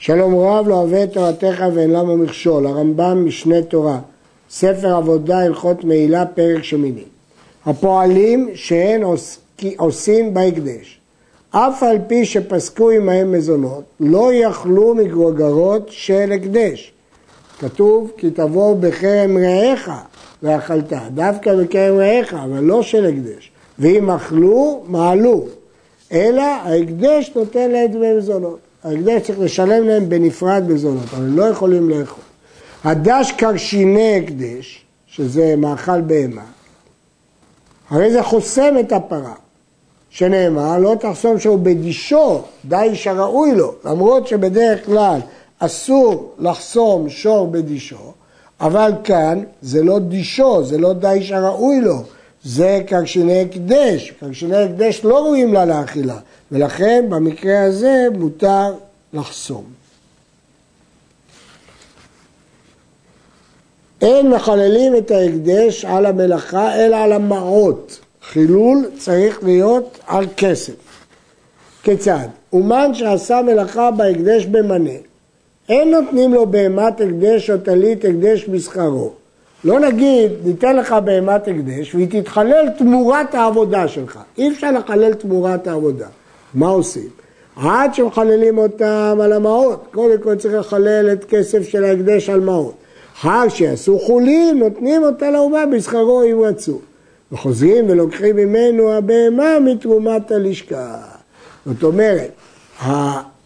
שלום רב לא אוהב את תורתך ואין למה מכשול, הרמב"ם משנה תורה, ספר עבודה הלכות מעילה פרק שמיני. הפועלים שהן עושים בהקדש, אף על פי שפסקו עמהם מזונות, לא יכלו מגרוגרות של הקדש. כתוב כי תבוא בכרם רעיך ואכלת, דווקא בכרם רעיך, אבל לא של הקדש. ואם אכלו, מעלו. אלא ההקדש נותן להם דמי מזונות. ההקדש צריך לשלם להם בנפרד מזונות, אבל הם לא יכולים לאכול. הדש קרשיני הקדש, שזה מאכל בהמה, הרי זה חוסם את הפרה, שנאמר לא תחסום שהוא בדישו, די שראוי לו, למרות שבדרך כלל אסור לחסום שור בדישו, אבל כאן זה לא דישו, זה לא די שראוי לו, זה קרשיני הקדש, קרשיני הקדש לא ראויים לה לאכילה, ולכן במקרה הזה מותר לחסום. אין מחללים את ההקדש על המלאכה אלא על המעות. חילול צריך להיות על כסף. כיצד? אומן שעשה מלאכה בהקדש במנה, אין נותנים לו בהמת הקדש או טלית הקדש בשכרו. לא נגיד, ניתן לך בהמת הקדש והיא תתחלל תמורת העבודה שלך. אי אפשר לחלל תמורת העבודה. מה עושים? עד שמחללים אותם על המעות, קודם כל צריך לחלל את כסף של ההקדש על מעות. אחר שיעשו חולין, נותנים אותה לאומה בשכרו אם רצו. וחוזרים ולוקחים ממנו הבהמה מתרומת הלשכה. זאת אומרת,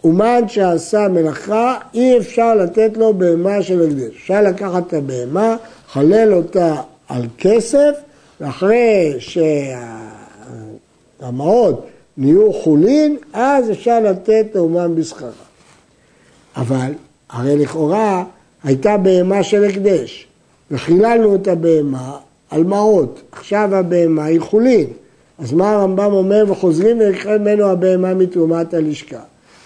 האומן שעשה מלאכה, אי אפשר לתת לו בהמה של הקדש. אפשר לקחת את הבהמה, חלל אותה על כסף, ואחרי שהמעות נהיו חולין, אז אפשר לתת לאומן בשכרה. אבל הרי לכאורה הייתה בהמה של הקדש, וחיללנו את הבהמה על מעות, עכשיו הבהמה היא חולין. אז מה הרמב"ם אומר? וחוזרים ולקחה ממנו הבהמה מתרומת הלשכה.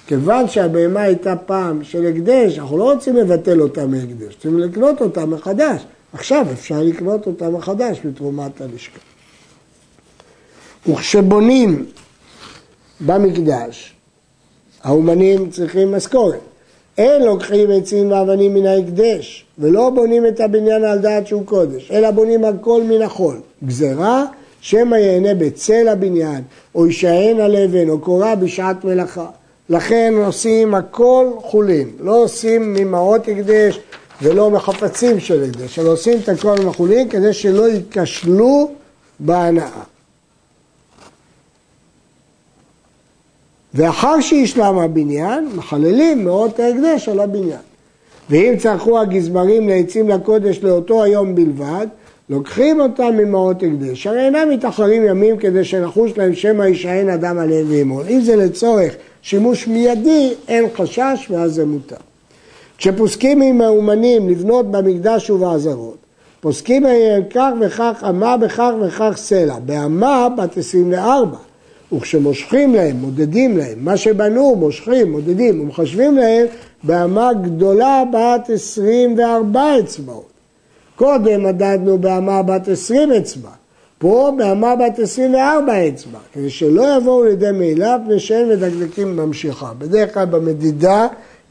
כיוון שהבהמה הייתה פעם של הקדש, אנחנו לא רוצים לבטל אותה מהקדש, רוצים לקנות אותה מחדש. עכשיו אפשר לקנות אותה מחדש מתרומת הלשכה. וכשבונים במקדש, האומנים צריכים משכורת. אין לוקחים עצים ואבנים מן ההקדש, ולא בונים את הבניין על דעת שהוא קודש, אלא בונים הכל מן החול. גזרה, שמא ייהנה בצל הבניין, או יישען על אבן, או קורה בשעת מלאכה. לכן עושים הכל חולין, לא עושים ממעות הקדש ולא מחפצים של הקדש, אלא עושים את הכל מחולין כדי שלא ייכשלו בהנאה. ואחר שישלם הבניין, מחללים מאות ההקדש על הבניין. ואם צרכו הגזברים לעצים לקודש לאותו היום בלבד, לוקחים אותם ממעות הקדש. הרי אינם מתאחרים ימים כדי שנחוש להם שמא יישען אדם עליהם וימול. אם זה לצורך שימוש מיידי, אין חשש ואז זה מותר. כשפוסקים עם האומנים לבנות במקדש ובעזרות, פוסקים עליהם כך וכך אמה בכך וכך סלע. באמה בת 24. וכשמושכים להם, מודדים להם, מה שבנו מושכים, מודדים ומחשבים להם באמה גדולה בת 24 אצבעות. קודם מדדנו באמה בת 20 אצבע, פה באמה בת 24 אצבע, כדי שלא יבואו לידי מעילה פני שאין מדקדקים ממשיכה. בדרך כלל במדידה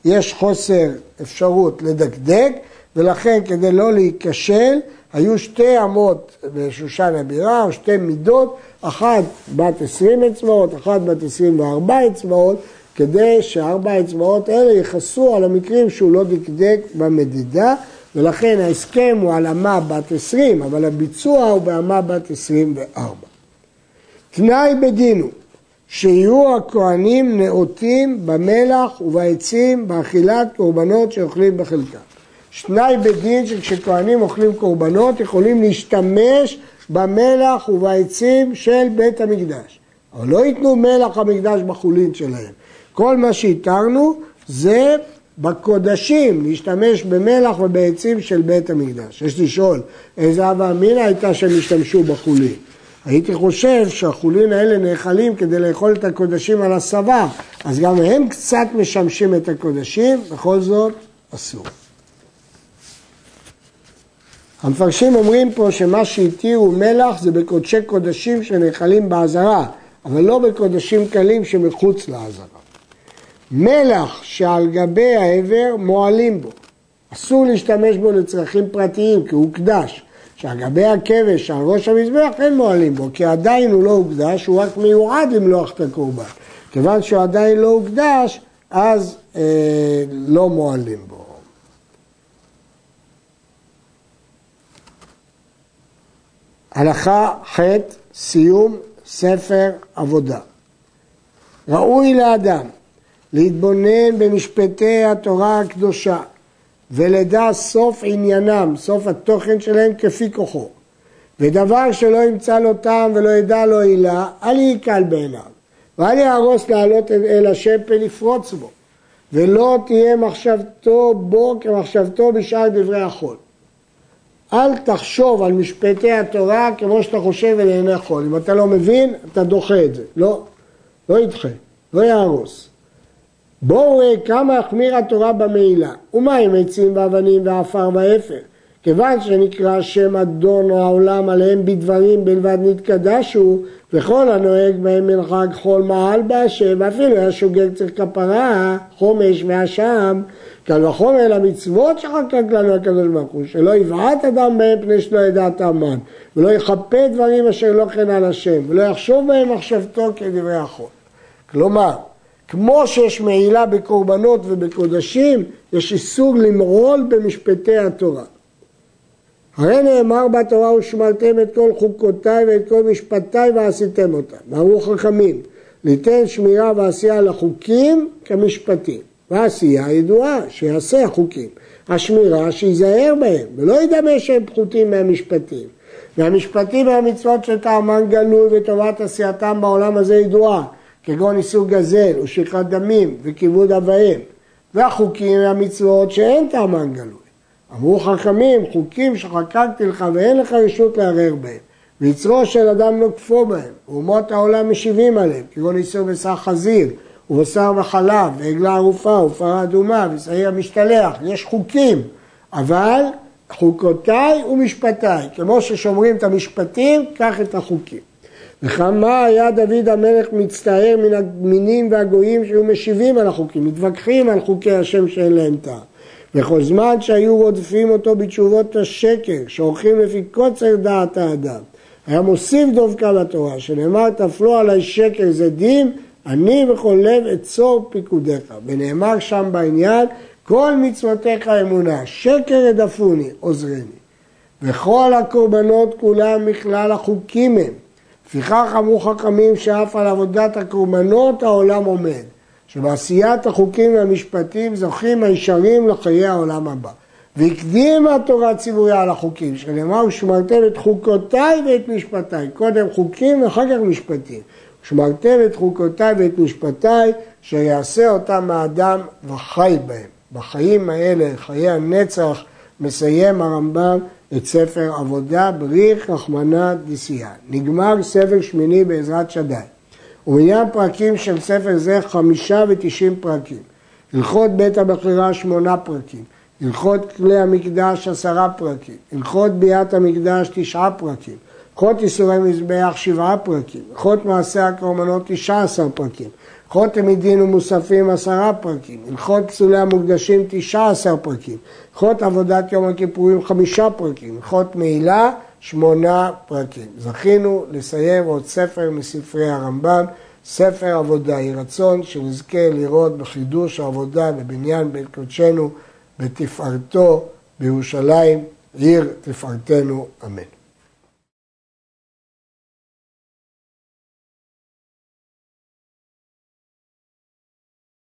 יש חוסר אפשרות לדקדק, ולכן כדי לא להיכשל, היו שתי אמות בשושן הבירה, או שתי מידות, אחת בת 20 אצבעות, אחת בת 24 אצבעות, כדי שארבע האצבעות האלה יכסו על המקרים שהוא לא דקדק במדידה, ולכן ההסכם הוא על אמה בת 20, אבל הביצוע הוא באמה בת 24. תנאי בדין הוא שיהיו הכהנים נאותים במלח ובעצים באכילת קורבנות שאוכלים בחלקם. תנאי בדין שכשכהנים אוכלים קורבנות יכולים להשתמש במלח ובעצים של בית המקדש. אבל לא ייתנו מלח המקדש בחולין שלהם. כל מה שהתרנו זה בקודשים, להשתמש במלח ובעצים של בית המקדש. יש לשאול, איזה אבה אמינא הייתה שהם השתמשו בחולין? הייתי חושב שהחולין האלה נאכלים כדי לאכול את הקודשים על הסבה, אז גם הם קצת משמשים את הקודשים, בכל זאת אסור. המפרשים אומרים פה שמה שהתירו מלח זה בקודשי קודשים שנאכלים בעזרה, אבל לא בקודשים קלים שמחוץ לעזרה. מלח שעל גבי העבר מועלים בו. אסור להשתמש בו לצרכים פרטיים כי הוא הוקדש. שעל גבי הכבש על ראש המזבח אין מועלים בו, כי עדיין הוא לא הוקדש, הוא רק מיועד למלוח את הקורבן. כיוון שהוא עדיין לא הוקדש, אז אה, לא מועלים בו. הלכה ח' סיום ספר עבודה. ראוי לאדם להתבונן במשפטי התורה הקדושה ולדע סוף עניינם, סוף התוכן שלהם כפי כוחו. ודבר שלא ימצא לו טעם ולא ידע לו עילה, אל יקל בעיניו. ואל יהרוס לעלות אל השפל לפרוץ בו. ולא תהיה מחשבתו בו כמחשבתו בשאר דברי החול. אל תחשוב על משפטי התורה כמו שאתה חושב אל עיני חול. אם אתה לא מבין, אתה דוחה את זה. לא, לא ידחה, לא יהרוס. בואו ראה כמה החמירה התורה במעילה. ומה עם עצים ואבנים ועפר ואפר? כיוון שנקרא שם אדון העולם עליהם בדברים בלבד נתקדשו, וכל הנוהג בהם מנהג חול מעל בהשם, ואפילו היה שוגג צריך כפרה, חומש ואשם, קל וחומר למצוות שחקק לנו הקדוש ברוך הוא, שלא יבעט אדם בהם פני שלא ידע טעמן, ולא יכפה דברים אשר לא כן על השם, ולא יחשוב בהם מחשבתו כדברי החול. כלומר, כמו שיש מעילה בקורבנות ובקודשים, יש איסור למרול במשפטי התורה. הרי נאמר בתורה ושמרתם את כל חוקותיי ואת כל משפטיי ועשיתם אותם. אמרו חכמים, ליתן שמירה ועשייה לחוקים כמשפטים. והעשייה ידועה, שיעשה החוקים. השמירה, שייזהר בהם, ולא ידמה שהם פחותים מהמשפטים. והמשפטים והמצוות שטעמן גלוי וטובת עשייתם בעולם הזה ידועה. כגון איסור גזל ושפיכת דמים וכיבוד אביהם, והחוקים והמצוות שאין טעמן גלוי. אמרו חכמים, חוקים שחקקתי לך ואין לך רשות לערער בהם, ויצרו של אדם נוקפו בהם, ואומות העולם משיבים עליהם, כגון איסור בשר חזיר, ובשר וחלב, ועגלה ערופה, ופרה אדומה, ושעיר המשתלח, יש חוקים, אבל חוקותיי ומשפטיי, כמו ששומרים את המשפטים, קח את החוקים. וכמה היה דוד המלך מצטער מן המינים והגויים שהיו משיבים על החוקים, מתווכחים על חוקי השם שאין להם טעם. וכל זמן שהיו רודפים אותו בתשובות השקר, שעורכים לפי קוצר דעת האדם, היה מוסיף דווקא לתורה, שנאמר תפלו עלי שקר זה דין, אני בכל לב אצור פיקודיך. ונאמר שם בעניין, כל מצוותיך אמונה, שקר הדפוני, עוזרני. וכל הקורבנות כולם מכלל החוקים הם. לפיכך אמרו חכמים שאף על עבודת הקורבנות העולם עומד, שבעשיית החוקים והמשפטים זוכים הישרים לחיי העולם הבא. והקדים התורה הציבוריה על החוקים, שנאמר ושמרתם את חוקותיי ואת משפטיי, קודם חוקים ואחר כך משפטים. ושמרתם את חוקותיי ואת משפטיי, שיעשה אותם האדם וחי בהם. בחיים האלה, חיי הנצח, מסיים הרמב"ם את ספר עבודה בריך רחמנא דסייה. נגמר ספר שמיני בעזרת שדי. ומניין פרקים של ספר זה חמישה ותשעים פרקים. הלכות בית המכירה שמונה פרקים. הלכות כלי המקדש עשרה פרקים. הלכות ביאת המקדש תשעה פרקים. הלכות איסורי מזבח שבעה פרקים. הלכות מעשה הקרמנות תשעה עשר פרקים. הלכות תמידין ומוספים עשרה פרקים, הלכות פסולי המוקדשים תשעה עשר פרקים, הלכות עבודת יום הכיפורים חמישה פרקים, הלכות מעילה שמונה פרקים. זכינו לסיים עוד ספר מספרי הרמב"ם, ספר עבודה. יהי רצון שנזכה לראות בחידוש העבודה בבניין בית קודשנו בתפארתו בירושלים, עיר תפארתנו, אמן.